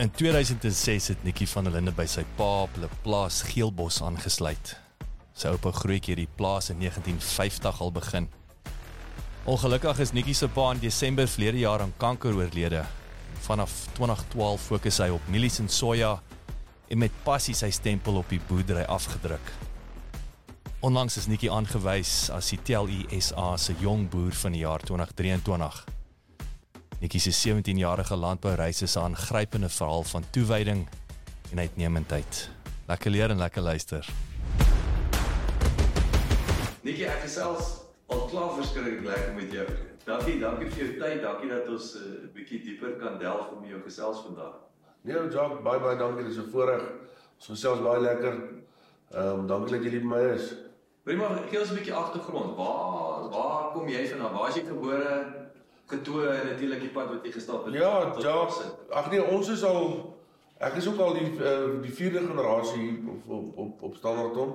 In 2006 het Nikki van der Linde by sy pa op hulle plaas Geelbos aangesluit. Sy oupa grootjie het die plaas in 1950 al begin. Ongelukkig is Nikki se pa in Desember verlede jaar aan kanker oorlede. Vanaf 2012 fokus hy op mielies en soja en met passie sy stempel op die boerdery afgedruk. Onlangs is Nikki aangewys as die TLE SA se jong boer van die jaar 2023. Nikki se 17-jarige landboureis is 'n aangrypende verhaal van toewyding en uitnemendheid. Lekker leer en lekker luister. Nikki, ek gesels al klaar verskriklik lekker met jou. Dankie, dankie vir jou tyd. Dankie dat ons 'n uh, bietjie dieper kan delf om jou gesels vandag. Nee, Jacques, baie baie dankie. Dit is 'n voorreg. Ons gesels baie lekker. Ehm um, dankie dat jy by my is. Prima, gee ons 'n bietjie agtergrond. Waar waar kom jy vandaan? Waar is jy gebore? Getoe en natuurlik die pad wat jy gestap het. Ja, ja. Ag nee, ons is al ek is ook al die uh, die vierde generasie op op op, op Standerton.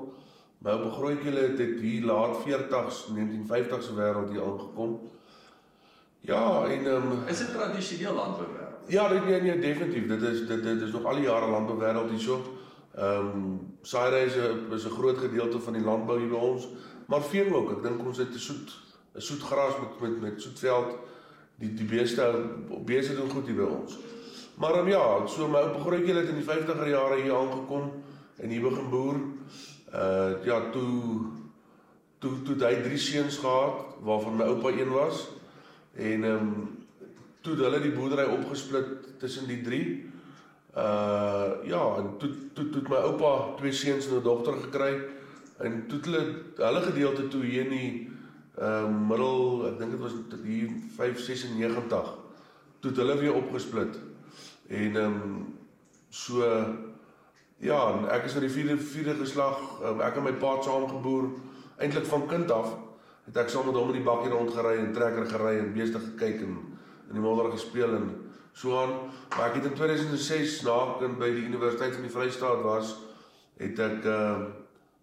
My oupa grootjie het dit hier laat 40s, 1950s wêreld hier aangekom. Ja, en ehm um, is dit tradisioneel landbou wêreld? Ja, dit nee, nee definitief. Dit is dit dit is nog al die jare landbou wêreld hierso. Ehm um, Saai is 'n is 'n groot gedeelte van die landbou hier by ons, maar vee ook. Ek dink ons het 'n soet 'n soet gras met met met soetveld die die beeste beeste doen goed hier by ons. Maar um, ja, so my oupa grootjie het in die 50er jare hier aangekom en hier begin boer. Uh ja, toe toe toe hy drie seuns gehad waarvan my oupa een was en ehm um, toe hulle die boerdery opgesplit tussen die drie. Uh ja, en toe toe toe my oupa twee seuns en 'n dogter gekry en toe hulle hulle gedeelte toe hier in die uh, middel ek dink dit was hier 596 toe het hulle weer opgesplit. En ehm um, so ja ek is in die vierde vierde geslag um, ek en my pa saam geboer eintlik van kind af het ek saam met hom in die bakkie rondgery en trekker gery en beeste gekyk en in die modder gespeel en so aan. Maar ek het in 2006 na ek by die universiteit van die Vrystaat was het ek ehm uh,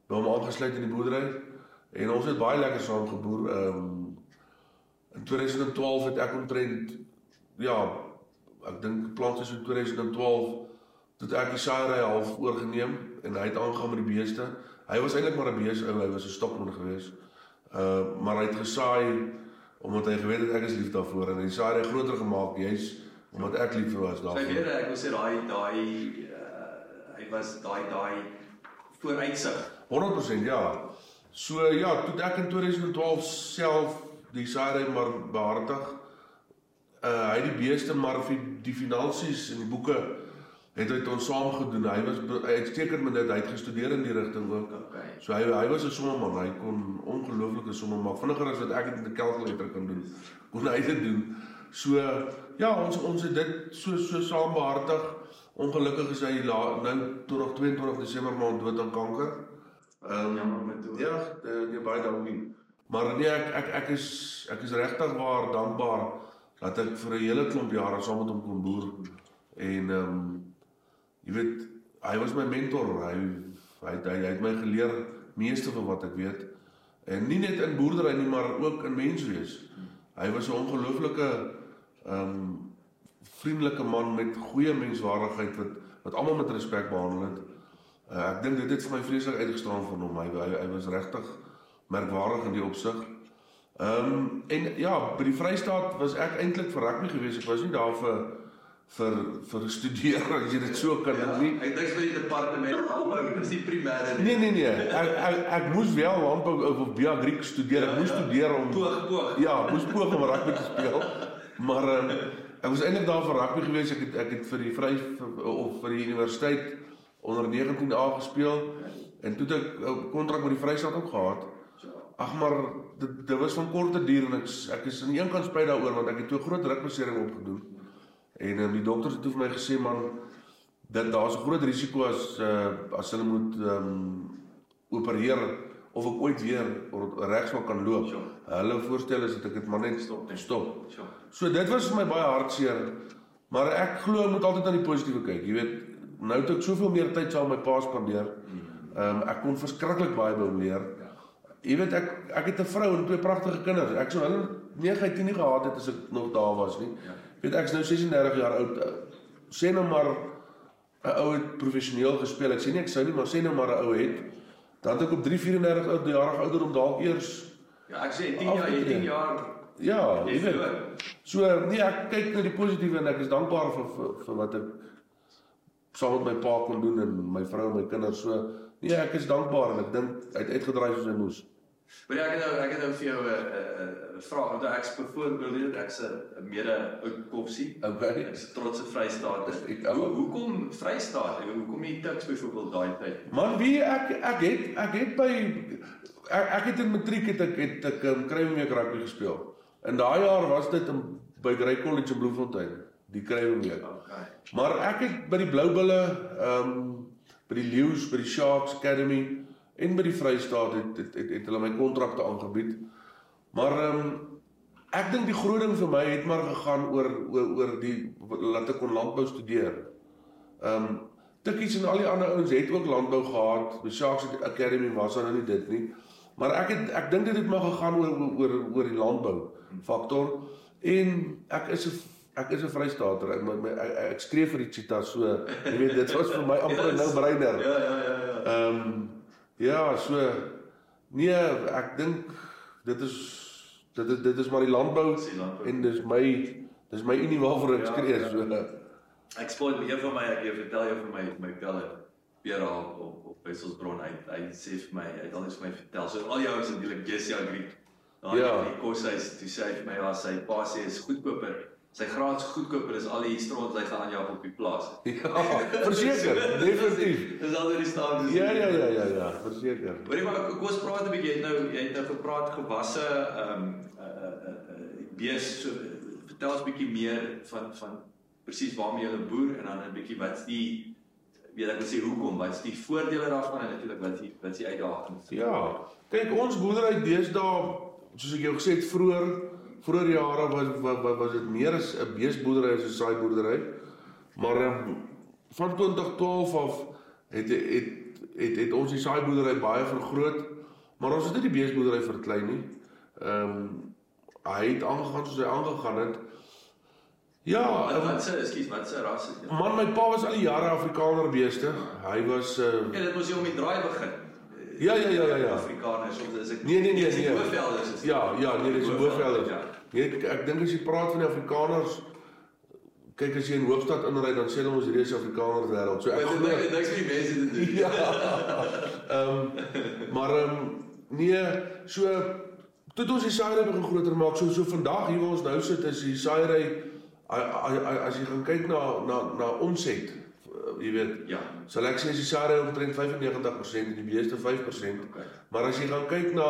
by hom aangesluit in die boerdery En ons het baie lekker saam geboer. Ehm um, in 2012 het ek omtrent ja, ek dink plant is in 2012 tot ek die saaiery half oorgeneem en hy het aangegaan met die beeste. Hy was eintlik maar 'n bees ou, hy was 'n stokman geweest. Uh maar hy het gesaai omdat hy geweet het ek is lief daarvoor en hy het saaiery groter gemaak juis omdat ek lief was daarvoor. Sy weet ek wou sê daai daai uh, hy was daai daai vooruitsig. 100% ja. So ja, toe ek in 2012 self die Sarai maar behartig uh hy die beeste maar vir die finansies en die boeke het hy ons saam gedoen. Hy was uitstekend met dit. Hy het gestudeer in die rigting ook. Okay. So hy hy was 'n sommerman. Hy kon ongelooflike somme maak. Vinniger as wat ek dit met 'n kalkulator kan doen. Kon hy dit doen. So ja, ons ons het dit so so saam behartig. Ongelukkig is hy nou tot nog 22 Desember maand dood aan kanker. Ehm um, met toe. Ja, nee baie dankie. Maar nee ek ek ek is ek is regtig waar dankbaar dat ek vir 'n hele klomp jare saam met hom kon boer en ehm um, jy weet hy was my mentor. Hy hy hy, hy het my geleer meeste van wat ek weet. En nie net in boerdery nie, maar ook in menswees. Hy was 'n ongelooflike ehm um, vriendelike man met goeie menswaardigheid wat wat almal met respek behandel het. Uh, ek dink dit het vir my vreeslik uitgestaan van hom. Hy hy, hy was regtig merkwaardig in die opsig. Ehm um, en ja, by die Vrystaat was ek eintlik vir rugby gewees. Ek was nie daar vir vir vir studeer as jy dit so kan ja, nie. Ek dink vir die departement landbou is die primêre. Nee nee nee. Ek ek, ek moes wel landbou of biagriek studeer. Ek moes ja, ja. studeer om poog poog. Ja, moes poog om rugby te speel. Maar um, ek was eintlik daar vir rugby gewees. Ek het ek het vir die vry of vir die universiteit onder 19A gespeel en toe het ek 'n kontrak met die Vrystaat ook gehad. Ag maar dit dit was van korte duur en ek ek is aan een kant spyt daaroor want ek het toe groot rukbesering opgedoen. En um, die dokters het toe vir my gesê man dat daar's 'n groot risiko as uh, as hulle moet ehm um, opereer of ek ooit weer regswel kan loop. Sure. Hulle voorstel is dat ek dit maar net stop, stop. Sure. So dit was vir my baie hartseer. Maar ek glo moet altyd aan die positiewe kyk. Jy weet, nou het ek soveel meer tyd saam met my pa spandeer. Ehm um, ek kon verskriklik baie by hom leer. Jy weet ek ek het 'n vrou en twee pragtige kinders. Ek sou hulle 9 10 nie gehad het as ek nog daar was nie. Jy weet ek's nou 36 jaar oud. Sê nou maar 'n ou het professioneel gespeel. Ek sê nie ek sou nie, maar sê nou maar 'n ou het dan het ek op 3 34 oud jarige ouderdom dalk eers Ja, ek sê 10 jaar, jy 10 jaar ja, jy weet. So nee, ek kyk na die positiewe en ek is dankbaar vir vir, vir wat ek saam met my pa kon doen en my vrou en my kinders. So nee, ek is dankbaar en ek dink uit uitgedraai soos hy moes. Maar ja, ek het nou ek het nou vir jou 'n 'n 'n vraag want ek's byvoorbeeld ek's 'n mede oud kopsie. Okay. Ek's 'n trotse Vrystaat. Ek- Hoe hoekom Vrystaat? Hoekom nie Tuks byvoorbeeld daai tyd? Man, wie ek ek het ek het by ek, ek het in matriek het ek het ek um, Kruiweek rugby gespeel. In daai jaar was dit in by Grey College in Bloemfontein, die Kruiweek. Okay. Maar ek het by die Blou Bulle, ehm um, by die Leeu's, by die Sharks Academy en by die Vrystaat het het, het, het hulle my kontrakte aangebied. Maar ehm um, ek dink die groot ding vir my het maar gegaan oor oor oor die laat ek kon landbou studeer. Ehm um, Tikkies en al die ander ouens het ook landbou gehad. By Sharks Academy was daar nou nie dit nie. Maar ek het ek dink dit het maar gegaan oor oor oor, oor die landbou faktor en ek is 'n ek is 'n Vrystater. Ek, my, my, ek, ek skree vir die cheetah so. Jy weet dit was vir my amper 'n no-brainer. Ja, ja, ja, ja. Ehm um, ja, so nee, ek dink dit is dit is dit is maar die landbou die landbou. en dis my dis my unie waarvoor ek Ja, skree ja. so. Ek spoil een van my ek jy vertel jou van my my pelle Pierre op op, op Wesselsbron hy hy sê vir my hy het alles vir my vertel. So al jou is natuurlik Jessie Agri. Daar Ja. in die koshuis toe sê hy vir my ja sy pa sê is goedkoper. Sy graad goedkoper is al die stront hy gaan aanjag op die plaas. Ja, verseker, definitief. Dis al die staan dis. Ja ja ja ja ja, verseker. Hoorie maar kom ons praat 'n bietjie jy het nou jy het nou gepraat gewasse ehm um, uh uh uh bees so vertel ons bietjie meer van van presies waarmee jy boer en dan 'n bietjie wat's die weet ek wil sê hoekom wat's die voordele daarvan en natuurlik wat die wat's die uitdagings. Ja. Kyk, ons boerdery deesdae, soos ek jou gesê het vroeër, vroeër jare was was, was, was dit meer as 'n beesboerdery as 'n saaiboerdery. Maar um, van 2012 af het het het het ons die saaiboerdery baie vergroot, maar ons het nie die beesboerdery verklein nie. Ehm um, hy het aangegaan soos hy aangegaan het. Ja, Wat um, wat se ekskuus wat se ras is dit? man, my pa was al die jare Afrikaner beeste. Hy was uh, Ja, dit moes jy om die draai begin. Ja, ja, ja, ja, ja. Afrikaners of is ek Nee, nee, nee, nee. Hoëvelders is. Ja, ja, nee, dis Hoëvelders. Ja. Nee, ek, ek dink as jy praat van die Afrikaners, kyk as jy in Hoofstad inry dan sê hulle ons hierdie is Afrikaners wêreld. So ek Maar dit niks met die mense te doen. Ja. Ehm maar ehm nee, so toe ons die saaiery begin groter maak, so so vandag hier waar ons nou sit is die saaiery as jy gaan kyk na na na omset, uh, jy weet, Ja. sal ek sê as die saaiery omtrent 95% en die beeste 5%. Okay. Maar as jy gaan kyk na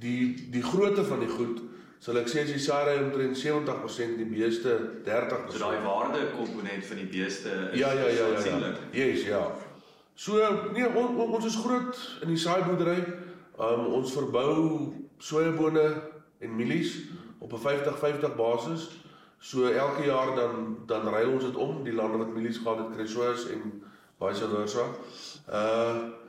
die die grootte van die goed, sal ek sê as die saaiery omtrent 70% en die beeste 30%. So daai waarde komponent van die beeste is Ja ja ja ja. ja. Yes, ja. So nee, on, on, ons is groot in die saaiboerdery. Um ons verbou sojabone en mielies op 'n 50-50 basis. So elke jaar dan dan ruil ons dit om, die lande wat mielies gehad het, kry sojas en vice versa. Uh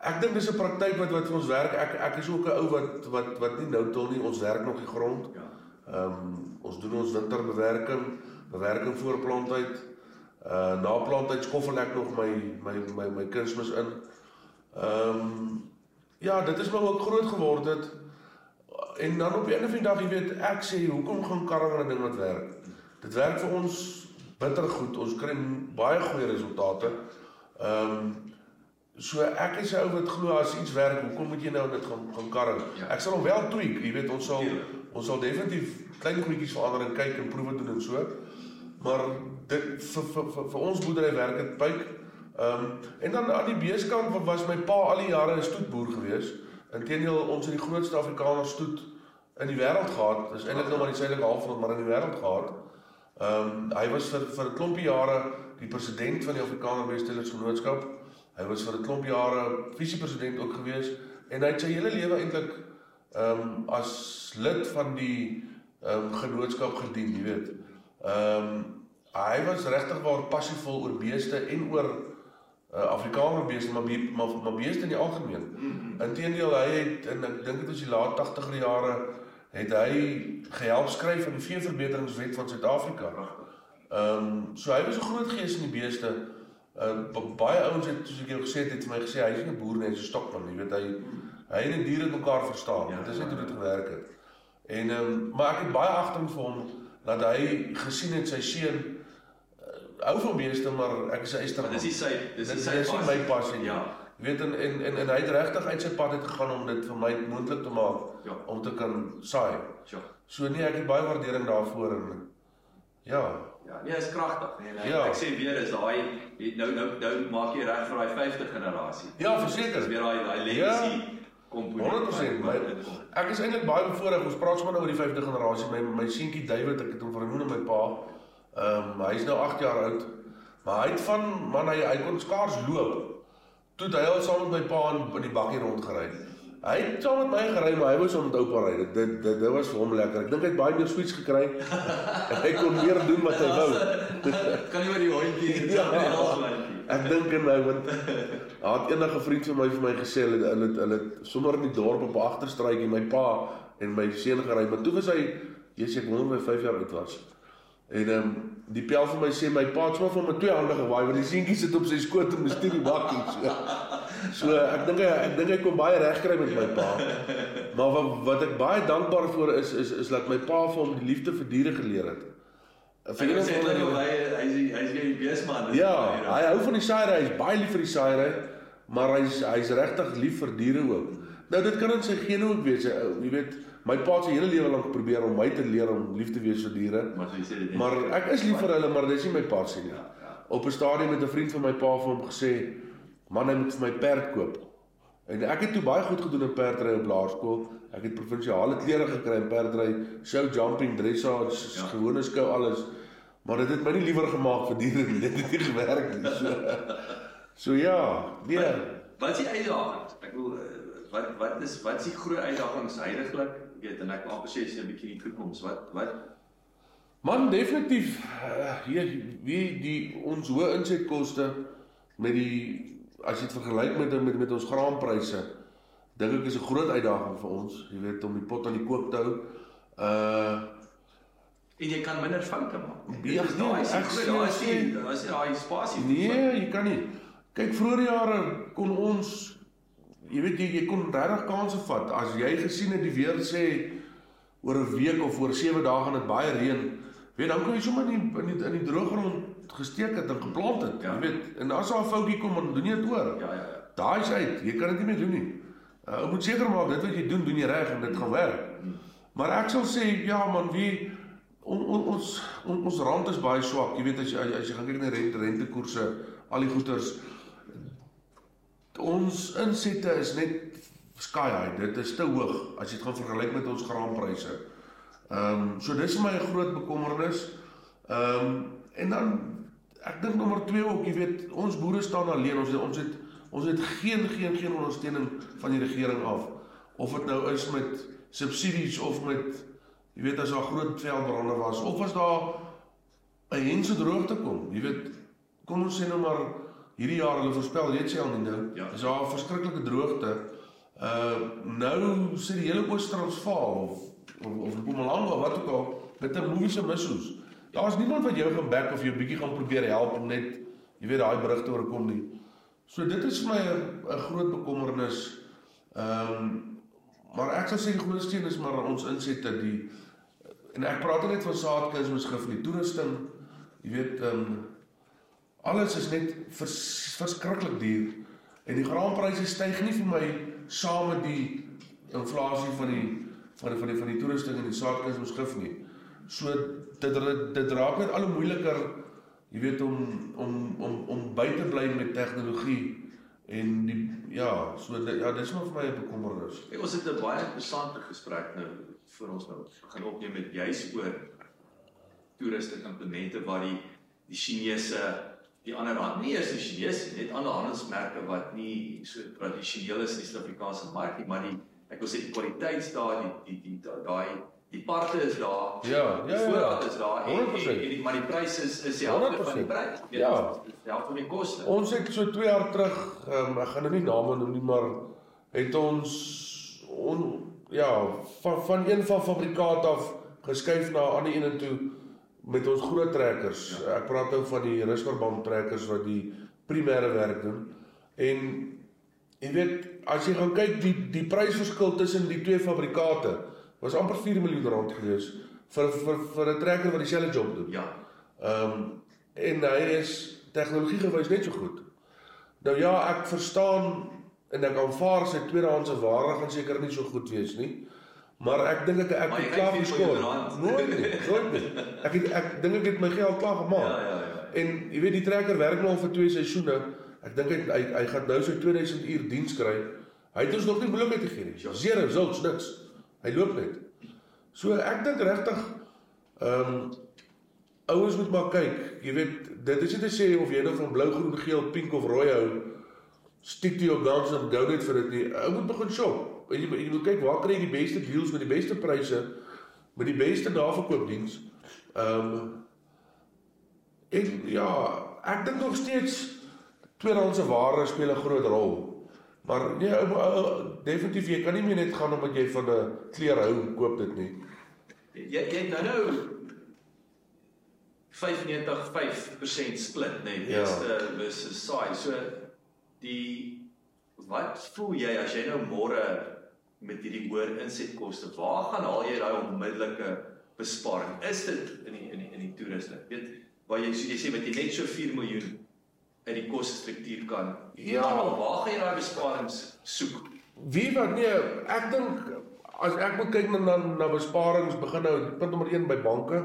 ek dink dis 'n praktyk wat wat vir ons werk. Ek ek is ook 'n ou wat wat wat nie nou tot nie, ons werk nog die grond. Ja. Ehm um, ons doen ons winterbewerking, bewerking voor plantyd. Uh na plantyd skoffel ek nog my my my my kunsmis in. Ehm um, ja, dit is maar ook groot geword het. En dan op 'n van die dag, jy weet, ek sê hoekom gaan karring 'n ding wat werk? Dit werk vir ons bitter goed. Ons kry baie goeie resultate. Ehm um, so ek is 'n ou wat glo as iets werk, hoekom moet jy nou dit gaan gaan karring? Ja. Ek sal hom wel tweak, jy weet, ons sal ons sal definitief klein goedjies verander en kyk en proewe doen en so. Maar dit vir vir vir, vir ons boerdery werk dit pyk. Ehm um, en dan aan die beeskant wa- was my pa al die jare 'n stoetboer gewees. Inteendeel ons het die grootste Afrikaner stoet in die wêreld gehad. Dis eintlik nou maar die suidelike halfrond maar in die wêreld gehad. Ehm um, hy was vir vir 'n klompie jare die president van die Afrikaner Beestelers Genootskap. Hy was vir 'n klomp jare visiepresident ook gewees en hy het sy hele lewe eintlik ehm um, as lid van die ehm um, genootskap gedien, jy weet. Ehm um, hy was regtig waar passievol oor beeste en oor uh, Afrikaner beeste, maar, be, maar maar beeste in die algemeen. Inteendeel hy het en ek dink dit was die laat 80er jare het hy gehelp skryf aan die veeverbeteringswet van Suid-Afrika. Ehm um, so hy was 'n groot gees in die beeste. Uh, baie ouens het soos ek jou gesê het, het vir my gesê hy is nie 'n boer nie, hy's 'n stokman, jy weet hy hy en die diere mekaar verstaan. Ja, Dit is net ja, hoe dit ja. gewerk het. En ehm um, maar ek het baie agting vir hom dat hy gesien het sy seun uh, hou van beeste, maar ek is 'n eyster. Maar dis nie sy dis nie sy dis nie my passie nie. Ja. Jy weet en en en, en hy het regtig uit sy pad uit gegaan om dit vir my moontlik te maak Ja. om te kan saai. Sjoe. So nee, ek het baie waardering daarvoor en ja, Ja, nee, is kragtig, nee. nee. Ja. Ek sê weer is daai jy- nou nou nou maak jy reg vir daai 50 generasie. Ja, Dis verseker. weer daai daai legacy Ja. komponent. 100%. wat- My, ek is eintlik baie bevoorreg. Ons praat sommer nou oor die 50 generasie. My my seentjie David, ek het hom vernoem na my pa. Ehm um, hy's nou 8 jaar oud. Maar hy het van man hy hy kon skaars loop. Toe het hy al saam met my pa in, in die bakkie rondgery. Hy het saam met my gery, maar hy wou saam met oupa ry. Dit dit dit, dit was vir hom lekker. Ek dink hy het baie meer sweets gekry. hy kon meer doen wat hy wou. Kan nie oor die hondjie en Ja. die halslandjie. Ek dink en nou want daar het enige vriend van my vir my gesê hulle hulle hulle sommer in die dorp op 'n agterstruitjie my pa en my seun gery, maar toe was hy Jesus ek wonder of hy 5 jaar oud was. En ehm um, die pel vir my sê my pa het sommer van my twee hande gewaai want die seentjie sit op sy skoot en bestuur die bakkie so. So ek dink hy ek dink hy kom baie reg kry met my pa. Maar wat wat ek baie dankbaar vir is is is dat my pa vir hom die liefde vir diere geleer het. Vir jy sê net hoe hy hy's die beesman. Ja, hy hou van die saaiery, hy's baie lief vir die saaiery, maar hy's hy's regtig lief vir diere ook. Nou dit kan in sy gene ook wees. Hy, ou, jy weet, my pa het sy hele lewe lank probeer om my te leer om lief te wees vir diere. Maar so jy sê dit. net. Maar ek is lief vir hulle, maar dis nie my passie nie. Ja, ja. Op 'n stadium het 'n vriend van my pa vir hom gesê, "Man, hy moet vir my perd koop." En ek het toe baie goed gedoen in perdry op laerskool. Ek het provinsiale klere gekry in perdry, show jumping, dressage, Ja. gewone skou alles. Maar dit het my nie liewer gemaak vir diere nie. Dit het nie gewerk nie. So, so ja, nee. Wat is die uitdagings? Ek wil eh, wat wat is wat is die groot uitdagings heidaglik? Ek weet en ek wil amper sê sien 'n bietjie die toekoms. Wat wat Man, definitief uh, hier wie die ons hoë insetkoste met die as jy dit vergelyk met met met ons graanpryse, dink ek is 'n groot uitdaging vir ons, jy weet om die pot aan die kook te hou. Uh en jy kan minder foute maak. Ja, nee, daai is groot daai is die daar is nie daai spasie. nee, jy kan nie. Kyk, vroeër jare kon ons jy weet jy, jy kon regtig kansse vat as jy gesien het die weer sê oor 'n week of oor 7 dae gaan dit baie reën. Weet dan kon jy sommer in die, in die in die droëgrond gesteek het en geplant het, Ja. jy weet. En as daar 'n foutjie kom, dan doen jy dit oor. Ja, ja, ja. Daai is uit. Jy kan dit nie meer doen nie. Uh, jy moet seker maak dit wat jy doen, doen jy reg en dit gaan werk. Maar ek sal sê ja man, wie on, on, ons on, ons rand is baie swak. Jy weet as jy as jy gaan kyk na rente rentekoerse, al die goederes ons insette is net sky high. Dit is te hoog as jy dit gaan vergelyk met ons graanpryse. Ehm um, so dis my groot bekommernis. Ehm um, en dan ek dink nommer 2 ook, jy weet, ons boere staan alleen. Ons het, ons het ons het geen geen geen ondersteuning van die regering af. Of dit nou is met subsidies of met jy weet as daar groot veldbrande was of as daar 'n hense droogte kom. Jy weet, kom ons sê nou maar hierdie jaar hulle voorspel reeds al nie nou. Ja. Is daar 'n verskriklike droogte. Uh nou sit die hele Oos-Transvaal of of, of Mpumalanga wat ook al met 'n moeëse missoes. Daar's niemand wat jou gaan back of jou bietjie gaan probeer help om net jy weet daai berigte oorkom nie. So dit is vir my 'n groot bekommernis. Ehm um, maar ek sou sê die grootste steen is maar ons insette die en ek praat net van saadkuns ons gif nie, toerusting. Jy weet ehm um, alles is net vers, verskriklik duur en die graanpryse styg nie vir my saam met die inflasie van die van die van die van die toerusting en die saadkuns ons gif nie. So dit dit, raak net al hoe moeiliker jy weet om om om om by te bly met tegnologie en die ja, so dit, ja, dis maar vir my 'n bekommernis. Hey, ons het 'n baie interessante gesprek nou voor ons nou begin opneem met juis oor toerusting implemente waar die die Chinese die ander hand nie eers die Chinese net ander handelsmerke wat nie so tradisioneel is in die Suid-Afrikaanse mark nie, maar die ek wil sê die kwaliteit daar die die die da- daai die parte is daar. Ja, Die ja, ja. voorraad is daar en, en, 100%. en die maar die prys is is die helfte van die 100%. prys. Ja. Die helfte van die koste. Ons het so 2 jaar terug, um, ek gaan nou nie name noem nie, maar het ons on, ja, van van een van fabrikaat af geskuif na 'n ander een toe met ons groot trekkers. Ja. Ek praat nou van die Risperband trekkers wat die primêre werk doen. En jy weet, as jy gaan kyk die die prysverskil tussen die twee fabrikate was amper 4 miljoen rand gewees vir vir vir 'n trekker wat dieselfde job doen. Ja. Ehm um, en hy is tegnologie gewys net so goed. Nou ja, ek verstaan en ek aanvaar sy tweedehandse ware gaan seker nie so goed wees nie. Maar ek dink ek ek het klaar geskoor. Nooit nie, nooit nie. Ek het, ek dink ek het my geld klaar gemaak. Ja, ja, ja. En jy weet die trekker werk nou al vir twee seisoene. Ek dink hy, hy hy gaan nou sy 2000 uur diens kry. Hy het ons nog nie beloofheid gegee nie. Zero zulks niks. Hy loop net. So ek dink regtig ehm um, ouens moet maar kyk. Jy weet dit is nie te sê of jy nou van blou, groen, geel, pink of rooi hou. Stick to your guns and go net vir dit nie. Ou moet begin shop. Jy, jy moet kyk waar kry jy die beste deals met die beste pryse met die beste naverkoopdiens. Ehm um, en ja, ek dink nog steeds tweedehandse ware speel 'n groot rol. Maar nee, ou, ou, definitief jy kan nie meer net gaan omdat jy van 'n kleer hou koop dit nie. Jy jy het nou nou 95.5% split nê, nee, eerste ja. versus saai. So die wat voel jy as jy nou môre met hierdie hoër insetkoste, waar gaan haal jy daai onmiddellike besparing? Is dit in die in die in die toeriste? Weet waar jy so jy sê met jy net so 4 miljoen in die kosstruktuur kan. Ja, maar waar gaan jy daai besparings soek? Wie wat nee, ek dink as ek moet kyk na na besparings begin nou punt nommer 1 by banke.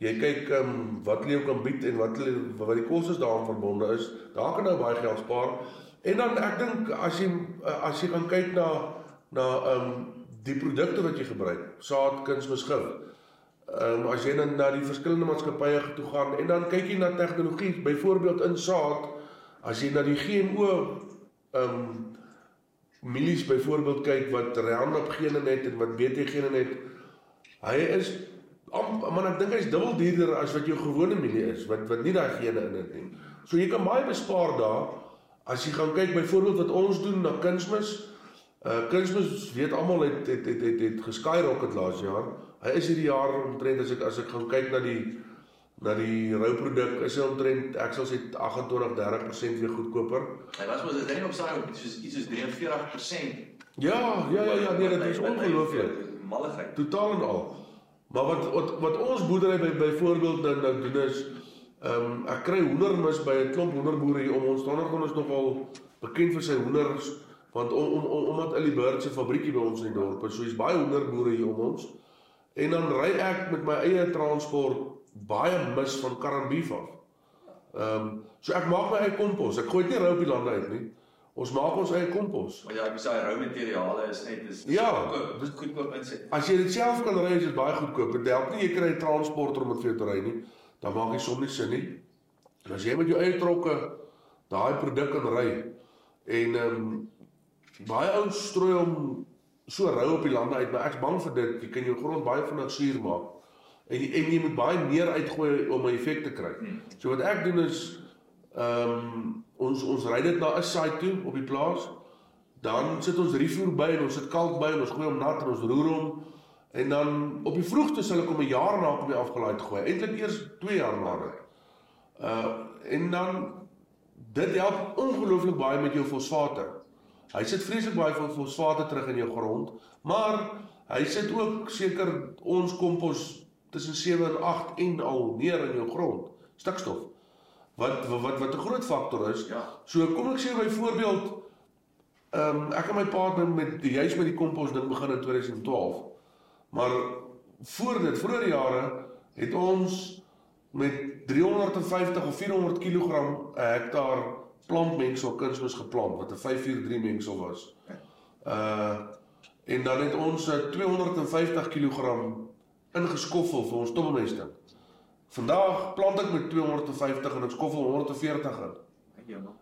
Jy kyk ehm um, wat hulle jou kan bied en wat hulle wat die kostes daaraan verbonde is. Daar kan nou baie geld spaar. En dan ek dink as jy as jy gaan kyk na na ehm um, die produkte wat jy gebruik, saad, kunsmis, gif. Ehm um, as jy dan na die verskillende maatskappye toe gaan en dan kyk jy na tegnologie, byvoorbeeld in saad, as jy na die GMO ehm um, mielies byvoorbeeld kyk wat Roundup gene het en wat BT gene het, hy is man ek dink hy's dubbel duurder as wat jou gewone mielie is wat wat nie daai gene in het nie. So jy kan baie bespaar daar as jy gaan kyk byvoorbeeld wat ons doen na kunsmis. Uh kunsmis weet almal het het het het, het geskyrocket laas jaar. Hy is hierdie jaar omtrent as ek as ek gaan kyk na die na die rou produk is hy omtrent ek sal sê 28 30% weer goedkoper. Hy was mos dit net op sy soos iets soos 43%. Ja, ja ja ja, nee, dit is ongelooflik. Malligheid. Totaal en al. Maar wat wat wat ons boerdery by byvoorbeeld nou nou doen is ehm um, ek kry hoendermis by 'n klomp hoenderboere hier om ons Donderdag is nogal bekend vir sy hoenders want om om om omdat Ellie Bird se fabriekie by ons in die dorp is. So hier's baie hoenderboere hier om ons. En dan ry ek met my eie transport baie mis van Karambief af. Ehm um, so ek maak my eie kompos. Ek gooi dit nie rou op die lande uit nie. Ons maak ons eie kompos. Maar ja, ek sê rou materiale is net is ja, dis goedkoop inset. As jy dit self kan ry, is dit baie goedkoop. Dit help nie jy kry 'n transporter om dit vir jou te ry nie. Dan maak jy soms nie sin nie. En as jy met jou eie trokke daai produk kan ry en ehm um, baie ouens strooi hom so rou op die lande uit, maar ek's bang vir dit. Jy kan jou grond baie vinnig suur maak. En en jy moet baie meer uitgooi om 'n effek te kry. Hmm. So wat ek doen is ehm um, ons ons ry dit na 'n site toe op die plaas. Dan sit ons refoer by en ons sit kalk by en ons gooi hom nat en ons roer hom en dan op die vroegte sal ek hom 'n jaar na op die afgelaai gooi. Eintlik eers 2 jaar dit. Uh en dan dit help ongelooflik baie met jou fosfate. Hy sit vreeslik baie van fosfate terug in jou grond, maar hy sit ook seker ons kompos tussen 7 en 8 en al neer in jou grond. Stikstof wat wat wat 'n groot faktor is. Ja. So kom ek sê byvoorbeeld ehm um, ek en my partner met die juis met die kompos ding begin in 2012. Maar voor dit, vroeër jare het ons met 350 of 400 kg 'n hektaar plantmengsel kunsmis geplant wat 'n 543 mengsel was. Uh en dan het ons 'n 250 kg ingeskoffel vir ons tommelmesting. Vandag plant ek met 250 en ek skoffel 140 in.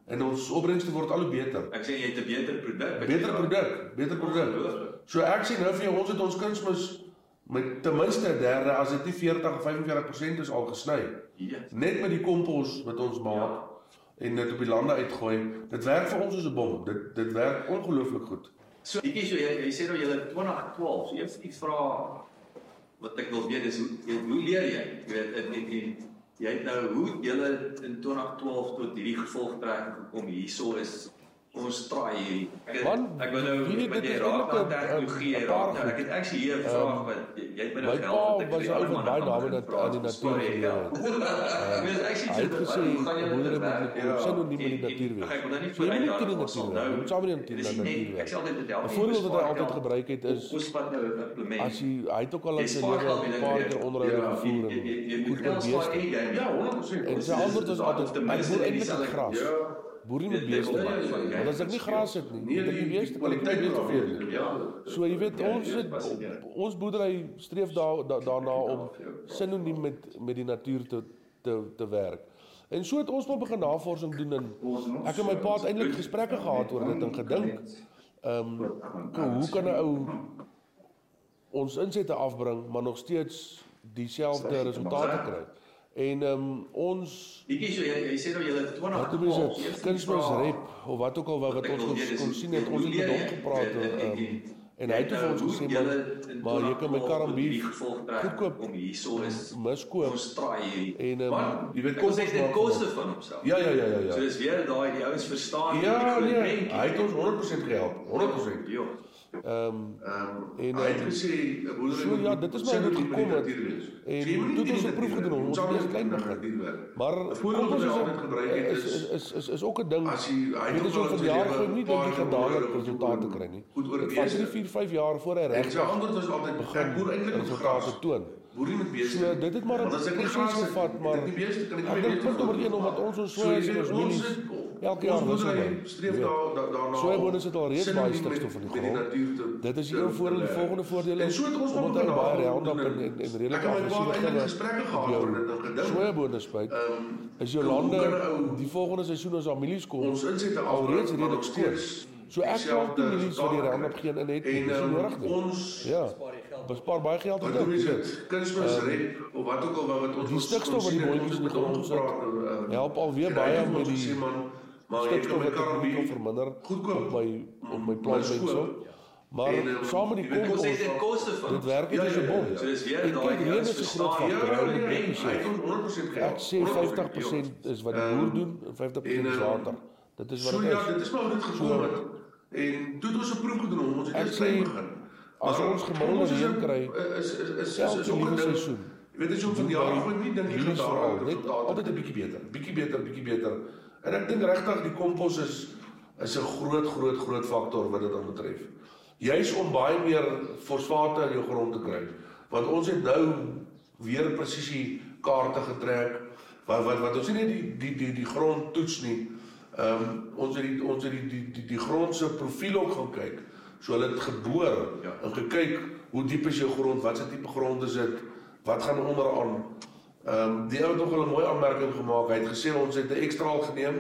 En ons opbrengste word al hoe beter. Ek sê jy het 'n beter produk. Beter produk, beter produk. So ek sê nou vir jou ons het ons kunsmis met ten minste 'n derde as dit nie 40 of 45% is al gesny. Ja. Net met die kompos wat ons maak ja. En dit op die lande uitgooi. Dit werk vir ons soos 'n bom. Dit dit werk ongelooflik goed. So bietjie so jy, jy sê nou jy het 2012. So jy ek vra wat ek wil weet is hoe hoe leer jy? Jy weet in in jy het nou hoe julle in 2012 tot hierdie gevolgtrekking gekom hierso is ons traai hierdie. Ek Man, ek wil nou hierdie- dit jy is eintlik 'n- tegnologie, jy raak nou. Ek het actually hier 'n Ehm, vraag wat jy jy het my nou my gehelp dat ek was die ou wat baie daarmee dat aan die natuur geleer ja. het. Ek weet actually Hy het gesê, gaan moet werk? met- Ja. sinoniem met die en- natuur wees. Ek wil nou nie jy teen die daar nou- jy moet saam met die natuur werk. Ek sal dit dit help. 'n voorbeeld wat hy altyd gebruik het is Kospad nou implement. as jy hy het ook al in sy lewe 'n paar keer onderhoude Ja, gevoer jy- jy- jy en moet goed in game. Ja, 100%. En sy antwoord is altyd ek boer eintlik gras. Boer nie met beeste nie. game. Want as ek nie gras het nie, Nee, moet ek die- die beeste kan ek nie kwaliteit beeste veer nie. Ja. So jy weet Ja, ons jy het, fascinerend. ons boerdery streef daar da, daarna om sinoniem met met die natuur te te te werk. En so het ons maar begin navorsing doen en ek en my pa het eintlik gesprekke gehad oor dit en gedink ehm um, hoe kan 'n ou ons insette afbring maar nog steeds dieselfde resultate kry. En ehm um, ons Bietjie so jy, jy sê nou jy het 20 wat jy dit kunsmisrep of wat ook al wat, wat ons kon, kon sien het ons het met hom gepraat oor ehm um, en hy het vir ons gesê maar maar jy kan my karambief goedkoop om hierso is miskoop ons traai hierdie. en um, jy weet het dit maak koste van homself. Ja ja ja ja ja. So dis weer daai die ouens verstaan Ja nee, hy het ons 100% gehelp, 100%. Ja. Ehm Ehm En, hy het ehm, gesê boerdery so ja, dit is maar dit gekom het. En toe het ons 'n proef gedoen, ons het eers klein begin. maar hy is, altyd gebruik het is, is is is is ook 'n ding. as jy hy Dit het is van sy jaar gooi nie dat jy gaan dadelik resultate kry nie. Dit beeste. 3 4 5 jaar voor hy En sy regtig antwoord was altyd begin ek boer eintlik met gras. toon. Boer nie met beeste. So dit het maar 'n ek nie proses gevat, maar ek nie beeste kan ek ek nie dink weet punt wat nommer 1 gemaak. omdat ons ons So, en ons ons het- elke jaar ons wissel by. streef daar da- daarna. Sojabone sit al reeds baie stikstof in die grond. Dit is een voordeel, die volgende voordeel En is so het ons omdat maar hy baie Roundup en en en redelik het gif gesprekke op gehad oor dit en gedink. sojabone spuit. Ehm Is jou lande 'n ou die volgende seisoen as daar mielies kom ons insette al reeds redelik nog skoon. steeds So ek koop nie mielies wat die Roundup kry. geen in het. En nie ehm, nodig ons Ja. Bespaar baie geld op wat noem dit. jy dit? Kunsmisrep of wat ook al wat ons Die stikstof wat die boontjies in die grond sit, help alweer baie met die maar Stikstof wat ek karabie kan verminder goedkoop op my op my plantmengsel. Maar En, ehm, saam met die kompos dit koste van. dit werk Ja, net so ja, ja, bom. ja. So dis weer daai ouens is verstaan. Ja, Hy moet nee, net hy het besef. ons 100% Ek gehelp. sê 100%, 50% is wat die Ehm, boer doen en 50% is en, ehm, water. Dit is wat So dit ja, is. dit is maar dit gekom het. En toe het ons 'n proef gedoen, ons het Ek sê, klein begin. as ons gemiddelde reën kry, is is is is ook 'n ding. seisoen. Jy weet as jy hom van die jaar gooi, nie dink jy gaan daar al net resultate altyd 'n bietjie beter, bietjie beter, bietjie beter. En ek dink regtig die kompos is is 'n groot groot groot faktor wat dit aan betref. Juis om baie meer fosfate in jou grond te kry. Want ons het nou weer presisie kaarte getrek wat wat wat ons nie net die die die die grond toets nie. Ehm um, ons het die ons het die die die, die grond se profiel ook gaan kyk. So hulle het geboor Ja. en gekyk hoe diep is jou grond, wat se tipe grond is dit, wat gaan onderaan. Ehm um, die ou het nog 'n mooi aanmerking gemaak. Hy het gesê ons het 'n ekstra al geneem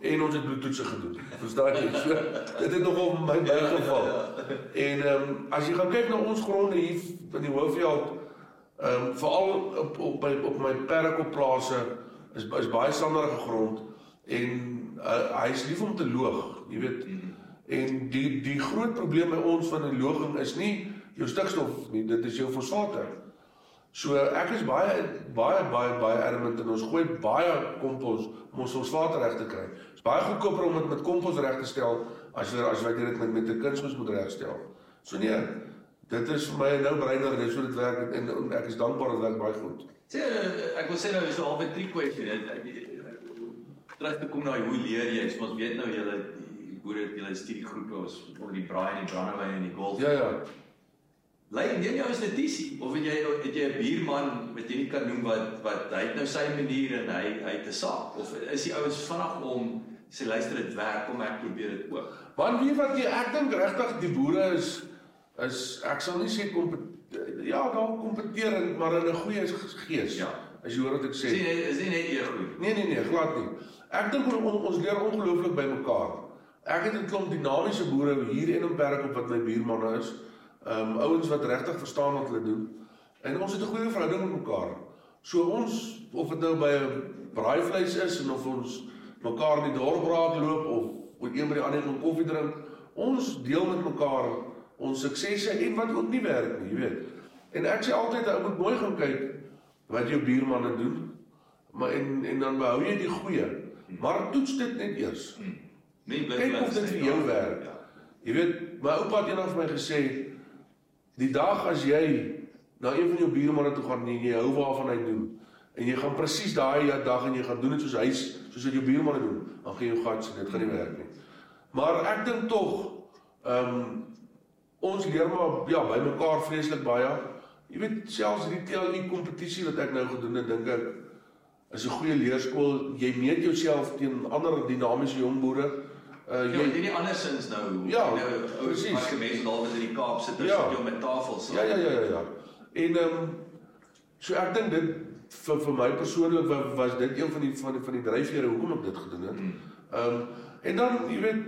en ons het bloedtoetse gedoen. Verstaan jy? So dit het nogal my bygeval. En ehm um, as jy gaan kyk na ons gronde hier in die Hoofveld, ehm um, veral op op my op my perkopplase is is baie sanderige grond en uh, hy is lief om te loog, jy weet. En die die groot probleem by ons van die loging is nie jou stikstof nie, dit is jou fosfate. So ek is baie baie baie baie adamant en ons gooi baie kompos om ons fosfate reg te kry. Dit is baie goedkoper om dit met kompos reg te stel as jy as wat jy dit met met 'n kunsmis moet regstel. So nee, dit is vir my 'n nou-brainer, dit is hoe dit werk en, en ek is dankbaar dat dit baie goed. Sê eh, ek wil sê nou is al 'n trick question. Dit- ek- Terug te kom na hoe leer jy? So, ons weet nou julle boere julle studiegroepe ons oor die braai en die brandewyn en die golf. Ja ja. Lyk neem jy as 'n tisie of het jy het jy 'n buurman wat jy nie kan noem wat wat hy het nou sy manier en hy hy het 'n saak of is die ouens vinnig om sê luister dit werk kom ek probeer dit ook. Want weet wat jy ek dink regtig die boere is is ek sal nie sê kom ja, daar kompeteer maar in 'n goeie gees. Ja. As jy hoor wat ek sê. Sien is nie net ego nie. Nee nee nee, glad nie. Ek dink on, on, ons leer ongelooflik by mekaar. Ek het 'n klomp dinamiese boere hier en in Bergop wat my buurmanne is. Ehm um, ouens wat regtig verstaan wat hulle doen. En ons het 'n goeie verhouding met mekaar. So ons of dit nou by 'n braaivleis is en of ons mekaar in die dorp raak loop of of een by die ander gaan koffie drink, ons deel met mekaar ons suksesse en wat ook nie werk nie, jy weet. En ek sê altyd ou moet mooi gaan kyk wat jou buurmanne doen. Maar en en dan behou jy die goeie. Maar toets dit net eers. Nee, bly Kyk of dit vir jou werk. Ja. Jy weet, my oupa het eendag vir my gesê die dag as jy na een van jou buurmanne toe gaan en jy hou waarvan hy doen en jy gaan presies daai dag en jy gaan doen dit soos hy soos wat jou buurmanne doen, dan gaan jy gats dit gaan nie werk nie. Maar ek dink tog ehm um, ons leer maar ja, by mekaar vreeslik baie. Jy weet selfs die TLU kompetisie wat ek nou gedoen het, dink ek is 'n goeie leerskool. Jy meet jouself teen ander dinamiese jong boere. Ja, Uh jy jy nie andersins nou. Ja, nou ou presies. as jy mense dalk in die Kaap sit, Ja. sit jy met tafels. Ja ja ja ja ja. En ehm um, so ek dink dit vir vir my persoonlik was, was dit een van die van die van die dryfvere hoekom ek dit gedoen het. Ehm um, en dan jy weet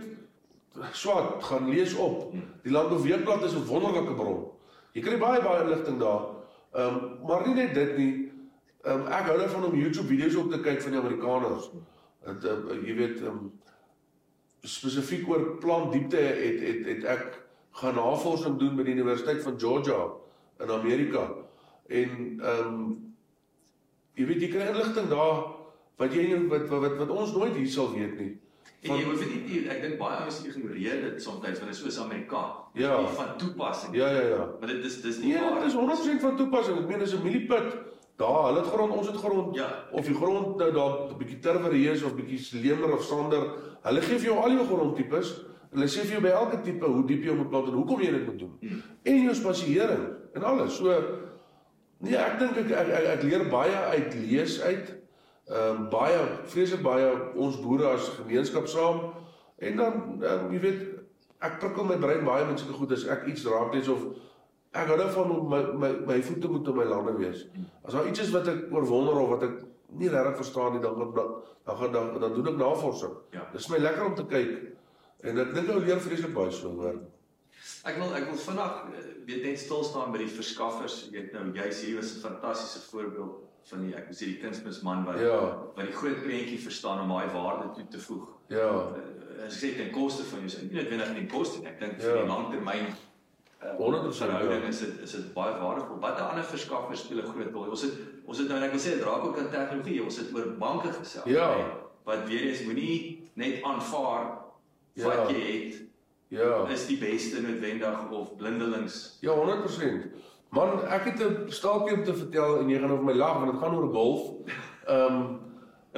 swat gaan lees op. Die Landbouweekblad is 'n wonderlike bron. Jy kry baie baie inligting daar. Ehm um, maar nie net dit nie. Ehm um, ek hou daarvan om YouTube video's op te kyk van die Amerikaners. Dit uh, jy weet ehm um, spesifiek oor plantdiepte het het het ek gaan navorsing doen by die Universiteit van Georgia in Amerika. En ehm um, jy weet jy kry inligting daar wat jy wat wat wat ons nooit hier sal weet nie. En jy hoef dit nie ek dink baie ouens ignoreer dit soms want dit is soos Amerikaan. Ja. Van toepassing. Ja ja ja. Maar dit is dis nie Nee, dit is 100% van toepassing. Ek meen dis 'n mielieput. Daar, hulle het grond, ons het grond. Ja. Of die grond nou daar 'n bietjie terwerie is of bietjie leemer of sander. Hulle gee vir jou al jou grondtipes. Hulle sê vir jou by elke tipe hoe diep jy moet plant en hoekom jy dit moet doen. Hmm. En jou spasiering en alles. So nee, ek dink ek ek, ek ek leer baie uit lees uit. Ehm um, baie vreeslik baie ons boere as gemeenskap saam. En dan um, jy weet ek prikkel my brein baie met sulke goed as ek iets raak lees of ek hou daarvan om my my my voete moet op my lande wees. As daar iets is wat ek oorwonder of wat ek nie regtig verstaan nie, dan dan dan gaan dan, dan doen ek navorsing. Ja. Dis my lekker om te kyk. En ek dink ou leer vreeslik baie so hoor. Ek wil ek wil vinnig eh, weet net stil staan by die verskaffers. Jy weet nou jy's hier was 'n fantastiese voorbeeld van die ek sê die kunsmisman wat Ja. wat die groot prentjie verstaan om daai waarde toe te voeg. Ja. Uh, as ek sê ten koste van jou, nie noodwendig ten koste nie. Ek dink Ja. vir die langtermyn uh, 100% verhouding is dit is dit baie waardevol. Watter ander verskaffers speel 'n groot rol? Ons het ons het nou en ek wil sê dit raak ook aan tegnologie. Ons het oor banke gesels. Ja. nê, Wat weer eens moenie net aanvaar Ja. wat jy het Ja. is die beste noodwendig of blindelings. Ja, 100%. Man, ek het 'n staaltjie om te vertel en jy gaan over my lag want dit gaan oor golf. Ehm um,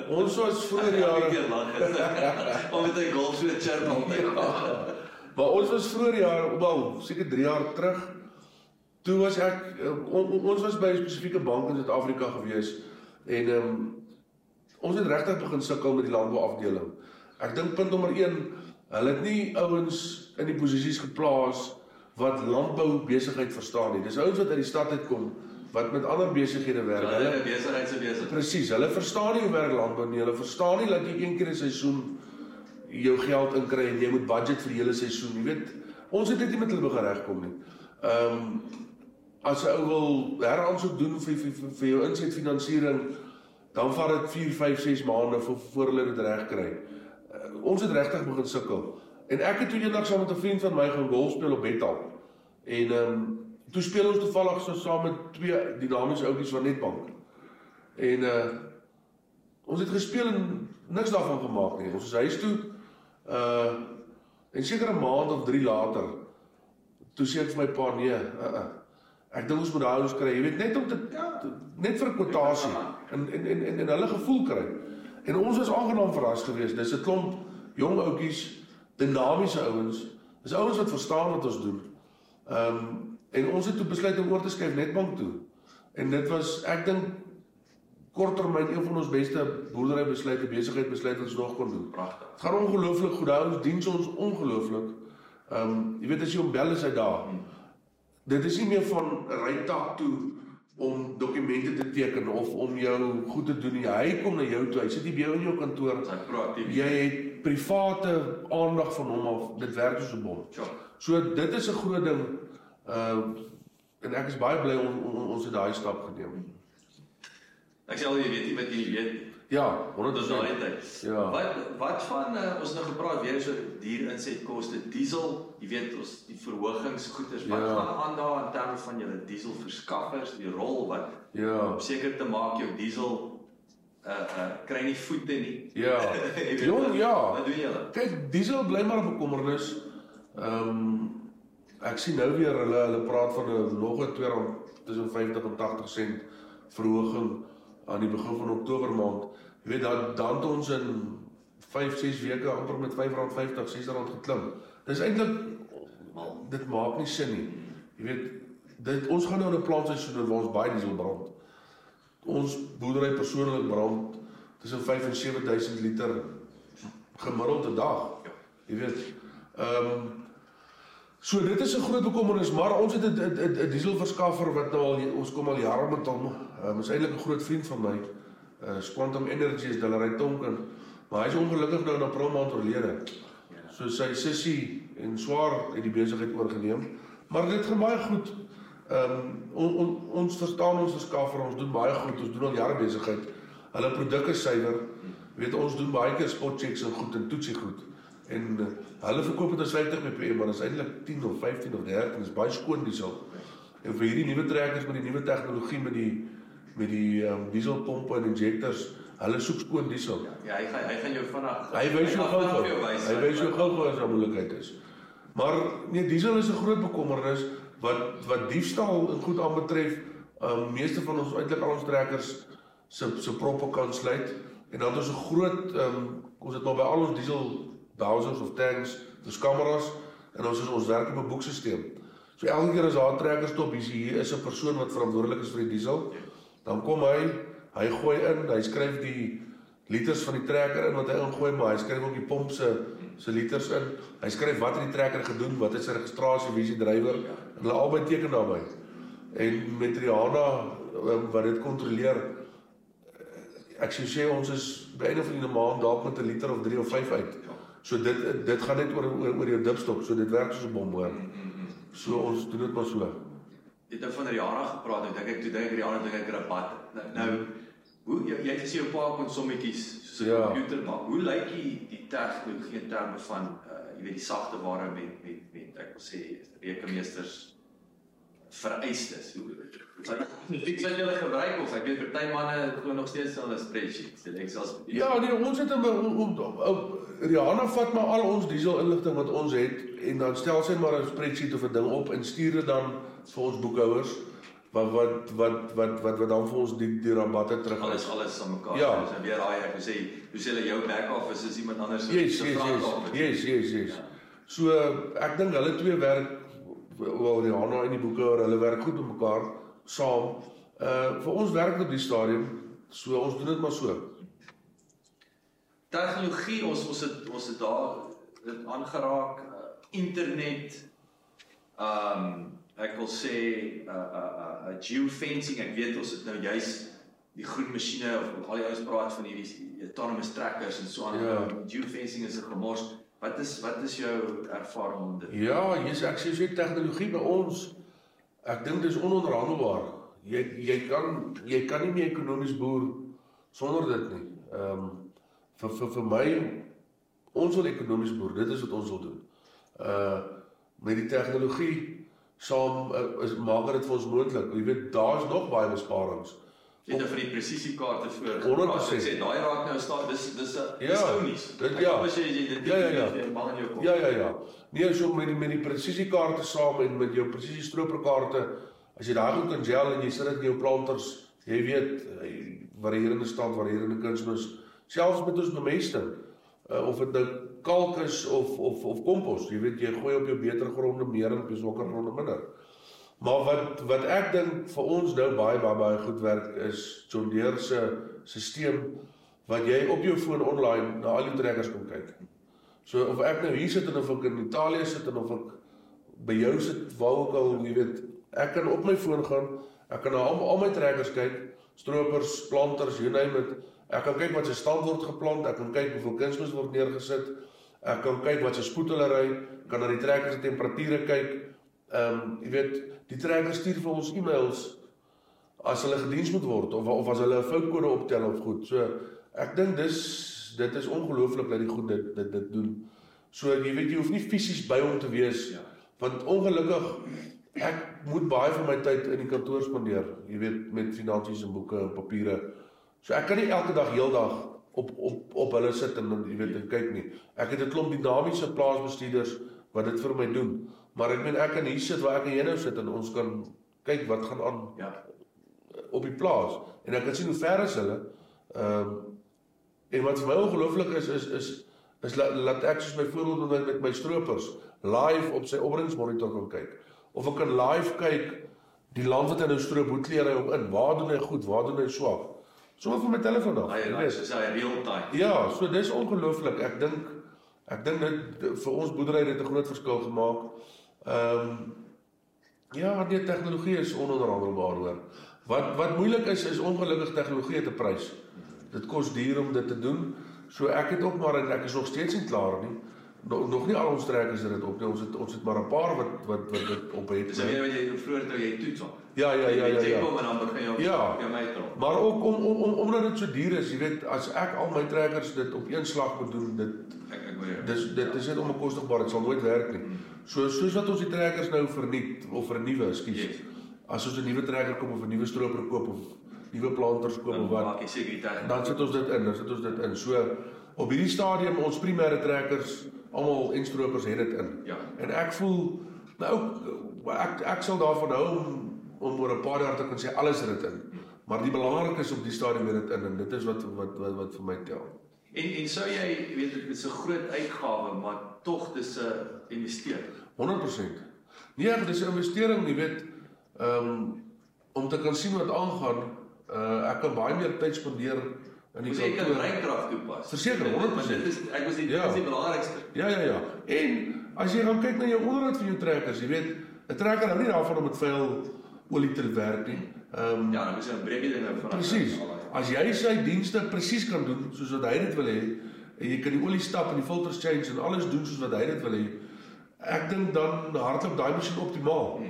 ons was vroeër jare Ek lag. Om met 'n golf so chirp altyd. Ja. Maar ons was vroeër jaar, wel, seker 3 jaar terug. Toe was ek uh, on, on, ons was by 'n spesifieke bank in Suid-Afrika gewees en ehm um, ons het regtig begin sukkel met die landbouafdeling. Ek dink punt nommer 1, hulle het nie ouens in die posisies geplaas wat landbou besigheid verstaan nie. Dis ouens wat uit die stad uitkom wat met ander besighede werk. Hulle besigheid se besig. Presies, hulle verstaan nie hoe werk landbou nie. Hulle verstaan nie dat jy een keer 'n seisoen jou geld inkry en jy moet budget vir die hele seisoen. Jy weet, ons het dit nie met hulle begin regkom nie. Ehm um, as 'n ou wil heraansoek doen vir vir, vir, vir jou insetfinansiering, dan vat dit 4, 5, 6 maande voor, voor hulle dit reg kry. Uh, ons het regtig begin sukkel. En ek het toe eendag saam met 'n vriend van my gaan golf speel op Bethal. En ehm um, toe speel ons toevallig so saam met twee dinamiese ouetjies van Netbank. En uh ons het gespeel en niks daarvan gemaak nie. Ons is huis toe uh en seker 'n maand of 3 later toe sê ek vir my pa nee, uh, uh, ek dink ons moet daai ouens kry. Jy weet net om te, te net vir 'n kwotasie en en en en, en hulle gevoel kry. En ons was aangenaam verras geweest. Dis 'n klomp jong ouetjies, dinamiese ouens. Dis ouens wat verstaan wat ons doen. Ehm um, en ons het toe besluit om oor te skuif Netbank toe. En dit was ek dink korttermyn een van ons beste boerdery besluite, besigheid besluite wat ons nog kon doen. Pragtig. Dit gaan ongelooflik goed. Daai ons dien ons ongelooflik. Ehm um, jy weet as jy hom bel is hy daar. Dit is nie meer van ry tak toe om dokumente te teken of om jou goed te doen nie. Hy kom na jou toe. Hy sit nie by jou in jou kantoor. Sy proaktief. Jy het private aandag van hom af. Dit werk soos 'n bom. Sure. So dit is 'n groot ding. Ehm uh, en ek is baie bly om, om ons het daai stap geneem. Ek sê al jy weet nie wat jy weet. Ja, Dis daai 100%. tyd. Ja. Wat wat van uh, ons nou gepraat weer so duur insetkoste, diesel, jy weet ons die verhogings goeders. Wat Ja. gaan aan daar in terme van julle diesel verskaffers, die rol wat Ja. om seker te maak jou diesel uh uh kry nie voete nie. Ja. Weet, Jong, wat- ja. Wat doen julle? Kyk, diesel bly maar 'n bekommernis. Ehm um, ek sien nou weer hulle hulle praat van 'n nog 'n R2 tussen 50 en 80 sent verhoging aan die begin van Oktober maand. Jy weet dat dan het ons in 5, 6 weke amper met R5.50, R6 geklim. Dis eintlik dit maak nie sin nie. Jy weet dit ons gaan nou in 'n plantseisoen waar ons baie diesel brand. Ons boerdery persoonlik brand tussen 5 en 7000 liter gemiddeld 'n dag. Jy weet. Ehm um, so dit is 'n groot bekommernis, maar ons het 'n dieselverskaffer wat nou al ons kom al jare met hom. Ehm um, is eintlik 'n groot vriend van my. Uh Quantum Energy is Delaray Tonkin. Maar hy is ongelukkig nou in April maand oorlede. So sy sussie en swaar het die besigheid oorgeneem. Maar dit gaan baie goed. Ehm um, on, on, ons verstaan ons verskaffer, ons doen baie goed. Ons doen al jare besigheid. Hulle produk is suiwer. Weet ons doen baie keer spot checks en goed en toetsie goed. En uh, hulle verkoop dit as 50 ppm, maar dit is eintlik 10 of 15 of 13, dis baie skoon diesel. En vir hierdie nuwe trekkers met die nuwe tegnologie met die met die um, dieselpompe en injectors, hulle soek skoon diesel. Ja, hy gaan hy gaan jou vinnig Hy wys jou gou-gou. Hy wys jou gou-gou as daar moeilikheid is. Maar nee, diesel is 'n groot bekommernis wat wat diefstal en goed aanbetref. Um meeste van ons eintlik al ons trekkers se se proppe kan sluit en dan ons 'n groot um ons het maar by al ons diesel bowsers of tanks, dis kameras en ons is ons werk op 'n boekstelsel. So elke keer as daar 'n trekker stop, hier hier is 'n persoon wat verantwoordelik is vir die diesel. Dan kom hy, hy gooi in, hy skryf die liters van die trekker in wat hy ingooi, maar hy skryf ook die pomp se se liters in. Hy skryf wat het die trekker gedoen, wat is sy registrasie, wie is die drywer. En hulle albei teken daarby. En met Rihanna um, wat dit kontroleer, ek sou sê ons is by einde van die maand dalk met 'n liter of 3 of 5 uit. So dit dit gaan net oor oor, oor jou dipstok, so dit werk soos 'n bom hoor. So ons doen dit maar so. Jy het nou van Rihanna gepraat, nou dink ek toe dink ek Rihanna dink ek rabat. Nou, nou hoe jy, jy het gesê 'n paar konsommetjies soos 'n Ja. komputer maar hoe lyk die die tegnologie in terme van uh jy weet die sagte ware met met met ek wil sê rekenmeesters vereistes. Hoe Ek sê julle gebruik of ek weet party manne glo nog steeds aan 'n spreadsheet. Dit Excel spreadsheet. Ja, nee, ons het 'n Rihanna vat maar al ons diesel inligting wat ons het en dan stel sy maar 'n spreadsheet of 'n ding op en stuur dit dan vir ons boekhouers wat wat wat wat wat wat dan vir ons die die rabatte terug alles alles aan mekaar. Ja. So weer daai ek sê, hoe sê hulle jou back office is iemand anders Yes, se yes, front yes. Yes, yes, yes. Ja. So ek dink hulle twee werk wel Rihanna en die boekhouer, hulle werk goed met mekaar saam. Uh vir ons werk dit op die stadium. So ons doen dit maar so. Tegnologie, ons ons het ons het daar dit aangeraak uh, internet um ek wil sê uh uh, uh geofencing, ek weet ons het nou juis die groen masjiene of al die ouens praat van hierdie autonomous trackers en so aan. Ja. Geofencing is 'n gemors. Wat is wat is jou ervaring om dit? Ja, jy's ek sê so tegnologie by ons ek dink dis ononderhandelbaar. Jy jy kan jy kan nie meer ekonomies boer sonder dit nie. Ehm um, vir vir vir my ons wil ekonomies boer. Dit is wat ons wil doen. Uh met die tegnologie saam uh, is maak dit vir ons moontlik. Jy weet daar's nog baie besparings. Jy het nou van die presisiekaarte voor 100%. Ek sê daai raak nou staan dis dis 'n Ja, dis ounies. dit- Ek ja. hoop as jy jy dit Ja, ja, ja. bal in jou kop. Ja ja ja. Nee, so met die met die presisiekaarte saam en met jou presisie stroperkaarte, as jy daai goed kan gel en jy sit dit in jou planters, jy weet eh, varierende stand, varierende kunsmis, selfs met ons bemesting. Uh, of dit nou kalk is of of of kompos, jy weet jy gooi op jou beter gronde meer en op jou swakker gronde minder. Maar wat wat ek dink vir ons nou baie baie baie goed werk is John Deere se stelsel wat jy op jou foon online na al jou trekkers kan kyk. So of ek nou hier sit en of ek in Italië sit en of ek by jou sit, waar ook al, jy weet, ek kan op my foon gaan, ek kan na al, al my trekkers kyk, stroopers, planters, you name it. Ek kan kyk wat se stand word geplant, ek kan kyk hoeveel kunsmis word neergesit. Ek kan kyk wat se spoed hulle ry, kan na die trekkers se temperature kyk. Ehm, um, jy weet, die trekkers stuur vir ons e-mails as hulle gediens moet word of of as hulle 'n foutkode optel of goed. So ek dink dis dit is ongelooflik dat die goed dit dit dit doen. So jy weet jy hoef nie fisies by hom te wees Ja. want ongelukkig ek moet baie van my tyd in die kantoor spandeer. Jy weet met finansies en boeke en papiere. So ek kan nie elke dag heeldag op op op hulle sit en jy weet en kyk nie. Ek het 'n klomp dinamiese plaasbestuurders wat dit vir my doen. Maar ek meen ek kan hier sit waar ek en jy nou sit en ons kan kyk wat gaan aan Ja. op die plaas en ek kan sien hoe ver is hulle. Ehm um, en wat vir my ongelooflik is is is is laat laat ek soos byvoorbeeld met met my stroopers live op sy opbrengsmonitor kan kyk of ek kan live kyk die land wat hy nou stroop, hoe kleer hy op in? Waar doen hy goed? Waar doen hy swak? Sommer van my telefoon af. Hy jy weet. soos hy real time. Ja, so dis ongelooflik. Ek dink ek dink dit vir ons boerdery het 'n groot verskil gemaak. Ehm um, ja, die tegnologie is ononderhandelbaar hoor. Wat wat moeilik is is ongelukkig tegnologie 'n prys. Dit kos duur om dit te doen. So ek het ook maar en ek is nog steeds nie klaar nie. Nog, nog nie al ons trekkers het dit op nie. Ons het ons het maar 'n paar wat wat wat dit op het. Dis weer wat jy vroeër toe jy toets op. Ja, ja, ja, ja, Jy ja. kom en dan begin jy op Ja. jou trok. Maar ook om om om omdat dit so duur is, jy weet, as ek al my trekkers dit op een slag moet doen, dit Ek. Dis dit is net onbekostigbaar, dit sal nooit werk nie. So soos wat ons die trekkers nou verniet of vernuwe, ekskuus. Yes. As ons 'n nuwe trekker koop of 'n nuwe stroper koop of nuwe planters koop of wat, maak jy tyd. dan sit ons dit in, dan sit ons dit in. So op hierdie stadium ons primêre trekkers, almal en stropers het dit in. Ja. En ek voel nou ek ek sal daarvan hou om om oor 'n paar jaar te kan sê alles het dit in. Maar die belangrike is op die stadium het dit in en dit is wat wat wat, wat vir my tel. En en sou jy weet dit is 'n groot uitgawe, maar tog dis 'n investering. 100%. Nee, dis 'n investering, jy weet, ehm um, om te kan sien wat aangaan. Uh ek kan baie meer tyd spandeer in die Moet jy kan kantoor. rykrag toepas. Verseker, 100%. Dit is ek was die Ja. dit is die belangrikste. Ja, ja, ja. En as jy gaan kyk na jou onderhoud van jou trekkers, jy weet, 'n trekker hou nie daarvan om met vuil olie te werk nie. Ehm um, Ja, dan jy 'n breekie ding nou van Presies. As jy sy dienste presies kan doen soos wat hy dit wil hê en jy kan die olie stap en die filters change en alles doen soos wat hy dit wil hê, ek dink dan hardloop daai masjien optimaal.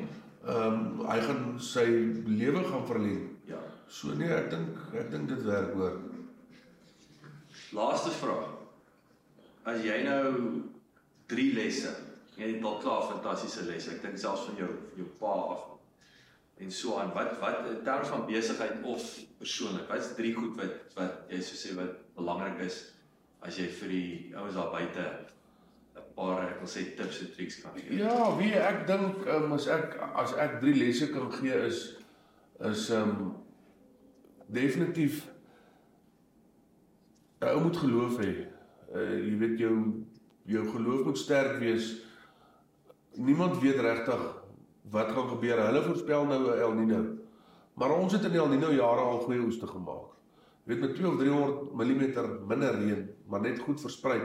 Ehm um, hy gaan sy lewe gaan verleng. Ja. So nee, ek dink ek dink dit werk hoor. Laaste vraag. As jy nou 3 lesse, jy het al klaar fantastiese lesse. Ek dink selfs van jou jou pa af en so aan. Wat wat in terme van besigheid of persoonlik, wat is drie goed wat wat jy sou sê wat belangrik is as jy vir die ouens daar buite 'n paar ek wil sê tips en tricks kan gee. Ja, wie ek dink um, as ek as ek drie lesse kan gee is is um, definitief ou moet geloof hê. Uh jy weet jou jou geloof moet sterk wees. Niemand weet regtig wat gaan gebeur. Hulle voorspel nou 'n El Nino. Maar ons het in El Nino jare al goeie oeste gemaak. Jy weet met 2 of 300 mm minder reën, maar net goed versprei,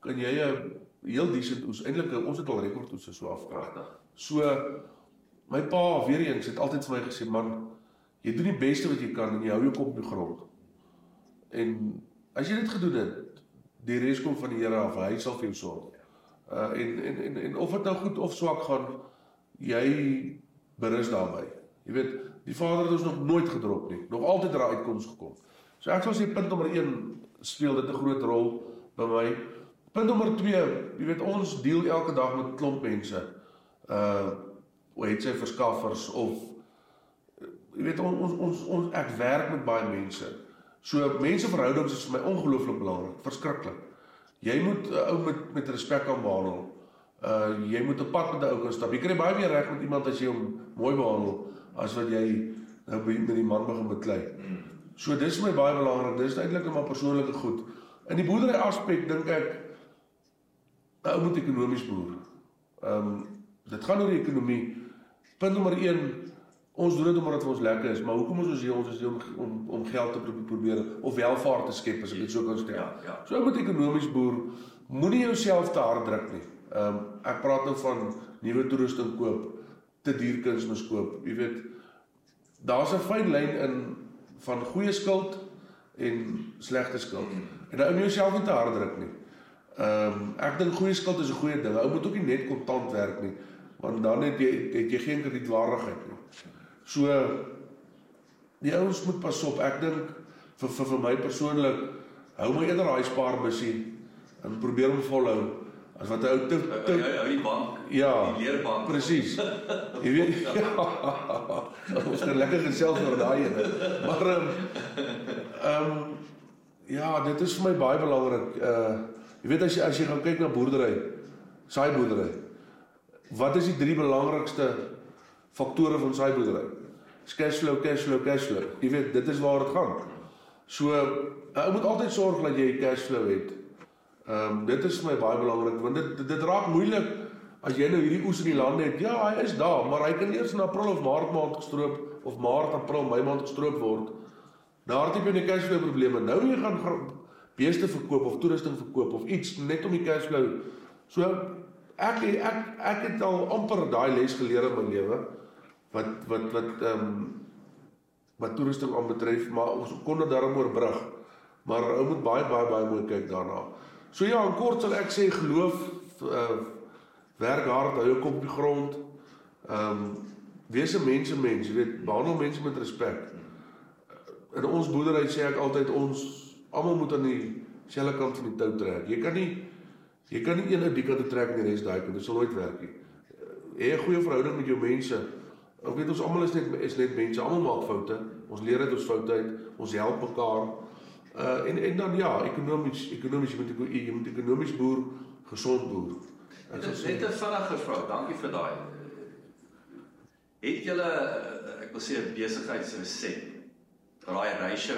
kan jy 'n heel decent oes. Eintlik ons het al rekordoes so afgekrag. Pragtig. So my pa weer eens het altyd vir my gesê, man, jy doen die beste wat jy kan en jy hou jou kop op die grond. En as jy dit gedoen het, die res kom van die Here af. Hy sal vir jou sorg. Uh en en en, en of dit nou goed of swak gaan, jy berus daarby. Jy weet, die Vader het ons nog nooit gedrop nie. Nog altyd daar uitkoms gekom. So ek sal sê punt nommer 1 speel dit 'n groot rol by my. Punt nommer 2, jy weet ons deel elke dag met klomp mense. Uh hoe het sy verskaffers of jy weet ons ons ons, ons ek werk met baie mense. So menseverhoudings is vir my ongelooflik belangrik, verskriklik. Jy moet 'n ou met met respek kan behandel. Uh jy moet 'n pad met 'n ou kan stap. Jy kry baie meer reg met iemand as jy hom mooi behandel as wat jy nou met die man begin beklei. So dis my baie belangrik. Dis eintlik net maar persoonlike goed. In die boerdery aspek dink ek 'n ou moet ekonomies boer. Ehm um, dit gaan oor die ekonomie. Punt nommer 1 Ons doen dit omdat dit vir ons lekker is, maar hoekom is ons hier? Ons is hier om om om geld te pro- probeer of welvaart te skep as ek dit so kan stel. Ja, ja. So ou moet ekonomies boer. Moenie jouself te hard druk nie. Ehm um, ek praat nou van nuwe toerusting koop, te duur kunsmis koop. Jy weet daar's 'n fyn lyn in van goeie skuld en slegte skuld. En nou jy jouself nie te hard druk nie. Ehm um, ek dink goeie skuld is 'n goeie ding. Ou moet ook nie net kontant werk nie, want dan het jy het jy geen kredietwaardigheid nie. So die ouens moet pas op. Ek dink vir vir vir my persoonlik hou my eerder daai spaarbusie en probeer hom volhou As wat 'n ou Hou te hou die bank, Ja, die leerbank. presies. Jy weet ja. Ons het lekker gesels oor daai ene. Maar ehm ehm ja, dit is vir my baie belangrik. Uh jy weet as jy as jy gaan kyk na boerdery, saai boerdery. Wat is die drie belangrikste faktore van saai boerdery? Cashflow, cashflow, cashflow. Jy weet, dit is waar dit gaan. So, uh, ou moet altyd sorg dat jy cashflow het. Ehm um, dit is vir my baie belangrik want dit dit, dit raak moeilik as jy nou hierdie oes in die lande het. Ja, hy is daar, maar hy kan eers in April of Maart maand gestroop of Maart, April, Mei maand gestroop word. Daar het jy nie cashflow probleme. Nou jy gaan beeste verkoop of toerusting verkoop of iets net om die cashflow. So ek ek ek het al amper daai les geleer in my lewe wat wat wat ehm um, wat toerusting aanbetref, maar ons kon dit daarom oorbrug. Maar ou moet baie baie baie mooi kyk daarna. So ja, in kort sal ek sê geloof uh werk hard, hou jou kop op die grond. Ehm um, wees 'n mense mens, jy weet, behandel mense met respek. In ons boerdery sê ek altyd ons almal moet aan dieselfde kant van die tou trek. Jy kan nie jy kan nie een uit die kant trek en die res daai kant. Dit sal nooit werk nie. Hê 'n goeie verhouding met jou mense. Ek weet ons almal is net is net mense. Almal maak foute. Ons leer uit ons foute uit. Ons help mekaar. Uh en en dan ja, ekonomies, ekonomies jy moet jy moet ekonomies boer, gesond boer. Ek sal sê net 'n vinnige vraag. Dankie vir daai. Het julle eh, ek wil sê 'n besigheidsresept? Daai ratio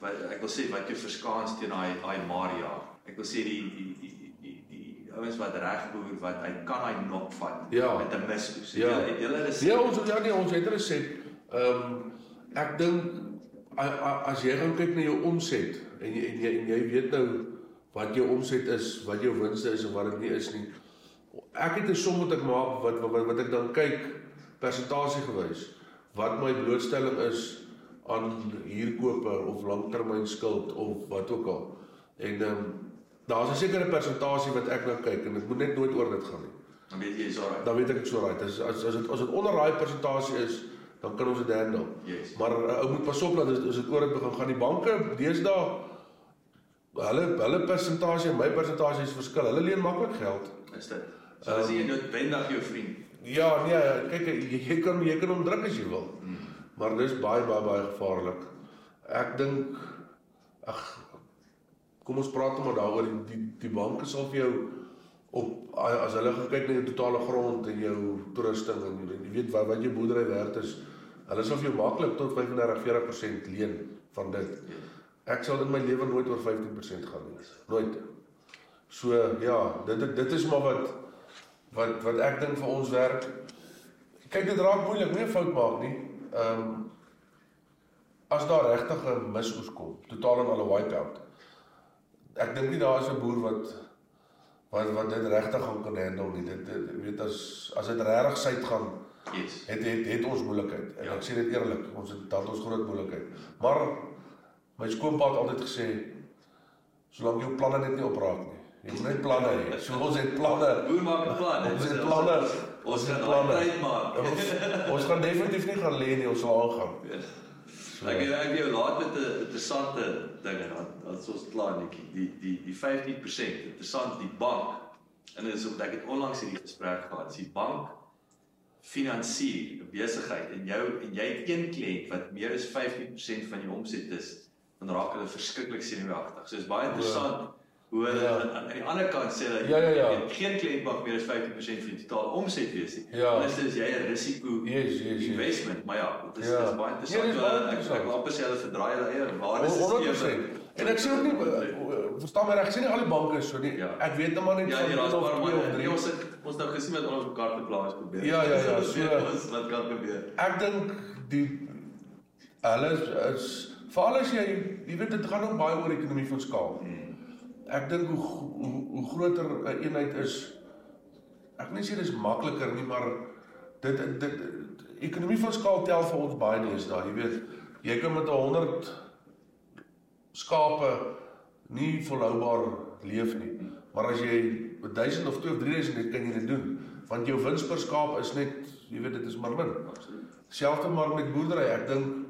wat ek wil sê wat jou verskaans teen daai daai Maria. Ek wil sê die die die die die, ouens wat reg boer wat hy kan hy nok vat Ja. met 'n misoes. Ja. Het julle het julle resep? Ja, ons ja nee, ons het 'n resep. Ehm um, ek dink as jy gaan kyk na jou omset en jy en jy, en jy weet nou wat jou omset is, wat jou winste is en wat dit nie is nie. Ek het 'n som wat ek maak wat wat wat ek dan kyk persentasie gewys wat my blootstelling is aan huurkope of langtermyn skuld of wat ook al. En ehm um, daar's 'n sekere persentasie wat ek na kyk en dit moet net nooit oor dit gaan nie Dan weet jy is alright. dan weet ek ek so right. As as as dit as dit onder daai persentasie is, dan kan ons dit handle. Yes. Maar uh, ou moet pas op dat as, dit oor dit begin gaan die banke deesdae hulle hulle persentasie en my persentasie is verskil. Hulle leen maklik geld. Is dit? So as jy noodwendig jou vriend. Ja, nee, kyk jy, jy kan jy kan hom druk as jy wil. Maar dis baie baie baie gevaarlik. Ek dink ag kom ons praat maar daaroor die, die die banke sal vir jou op as hulle kyk na jou totale grond en jou toerusting en jy weet wat wat jou boerdery werd is, hulle sal vir jou maklik tot 35-40% leen van dit. Ek sal in my lewe nooit oor 15% gaan nie. Nooit. So ja, dit dit is maar wat wat wat ek dink vir ons werk. Kyk dit raak moeilik, nie fout maak nie. Ehm um, as daar regtig 'n misoes kom, totaal en al 'n wipe-out. Ek dink nie daar is 'n boer wat wat wat dit regtig gaan kan handle nie. Dit, dit weet as as dit regtig suid gaan, Yes. het het het ons moeilikheid. En Ja. ek sê dit eerlik, ons het dan ons groot moeilikheid. Maar my skoonpa het altyd gesê solank jou planne net nie opraak nie. Jy moet net planne hê. So ons het planne. Boer maak 'n plan. Ons het planne. Ons gaan planne. tyd maak. Ons, ons gaan definitief nie gaan lê nie, ons sal aangaan. Ek ek jou laat met 'n interessante ding en dan dan ons klaar netjie. Die die die 15% interessant die bank en dit is omdat ek het onlangs hierdie gesprek gehad. Die bank finansier 'n besigheid en jou en jy het een kliënt wat meer as 15% van jou omset is, dan raak hulle verskriklik senuweeagtig. So is baie interessant hoe hulle Ja. aan, aan die ander kant sê dat Ja, ja, ja. geen mag meer as 15% van die totale omset wees nie. Ja. Dan is dit jy 'n risiko Yes, yes, yes. investment, maar ja, dit is, Ja. dit is baie interessant. Ja, dit is baie ek interessant. ek wil amper sê hulle verdraai hulle eie waarde 100%. En ek sê ook nie eh, verstaan my reg, ek sê nie al die banke is so nie. Ja. Ek weet net maar net Ja, nee, een daar's maar twee of drie. nee, ons het ons nou gesien met ons mekaar te plaas probeer. Ja, ja, ja, so- ons wat kan gebeur. Ek dink die hulle is, veral as jy jy weet dit gaan ook baie oor ekonomie van skaal. Ek dink hoe hoe, hoe groter 'n een eenheid is ek wil nie sê dis makliker nie, maar dit dit, dit ekonomie van skaal tel vir ons baie deesdae, jy weet. Jy kan met 'n 100 skape nie volhoubaar leef nie. Maar as jy met 1000 of 2 of 3000 het, kan jy dit doen, want jou wins per skaap is net, jy weet dit is maar min. Absoluut. Selfs maar met boerdery, ek dink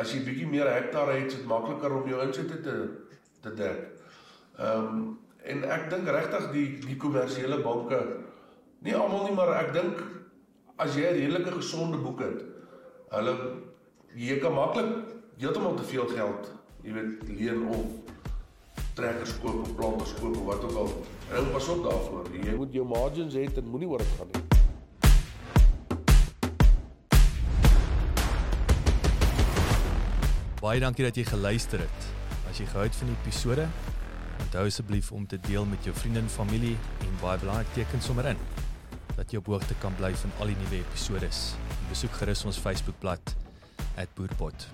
as jy bietjie meer hektare het, is dit makliker om jou insette te te dek. Ehm um, en ek dink regtig die die kommersiële banke nie almal nie, maar ek dink as jy 'n redelike gesonde boek het, hulle jy kan maklik heeltemal te veel geld, jy weet, leen of trekkers koop of planters koop of wat ook al. En pas op daarvoor. Jy moet jou margins hê en moenie oor dit gaan nie. Baie dankie dat jy geluister het. As jy gehou het van die episode, onthou asseblief om te deel met jou vriende en familie en baie belangrik teken sommer in dat jy op hoogte kan bly van al die nuwe episode. Besoek gerus ons Facebookblad @boerpot.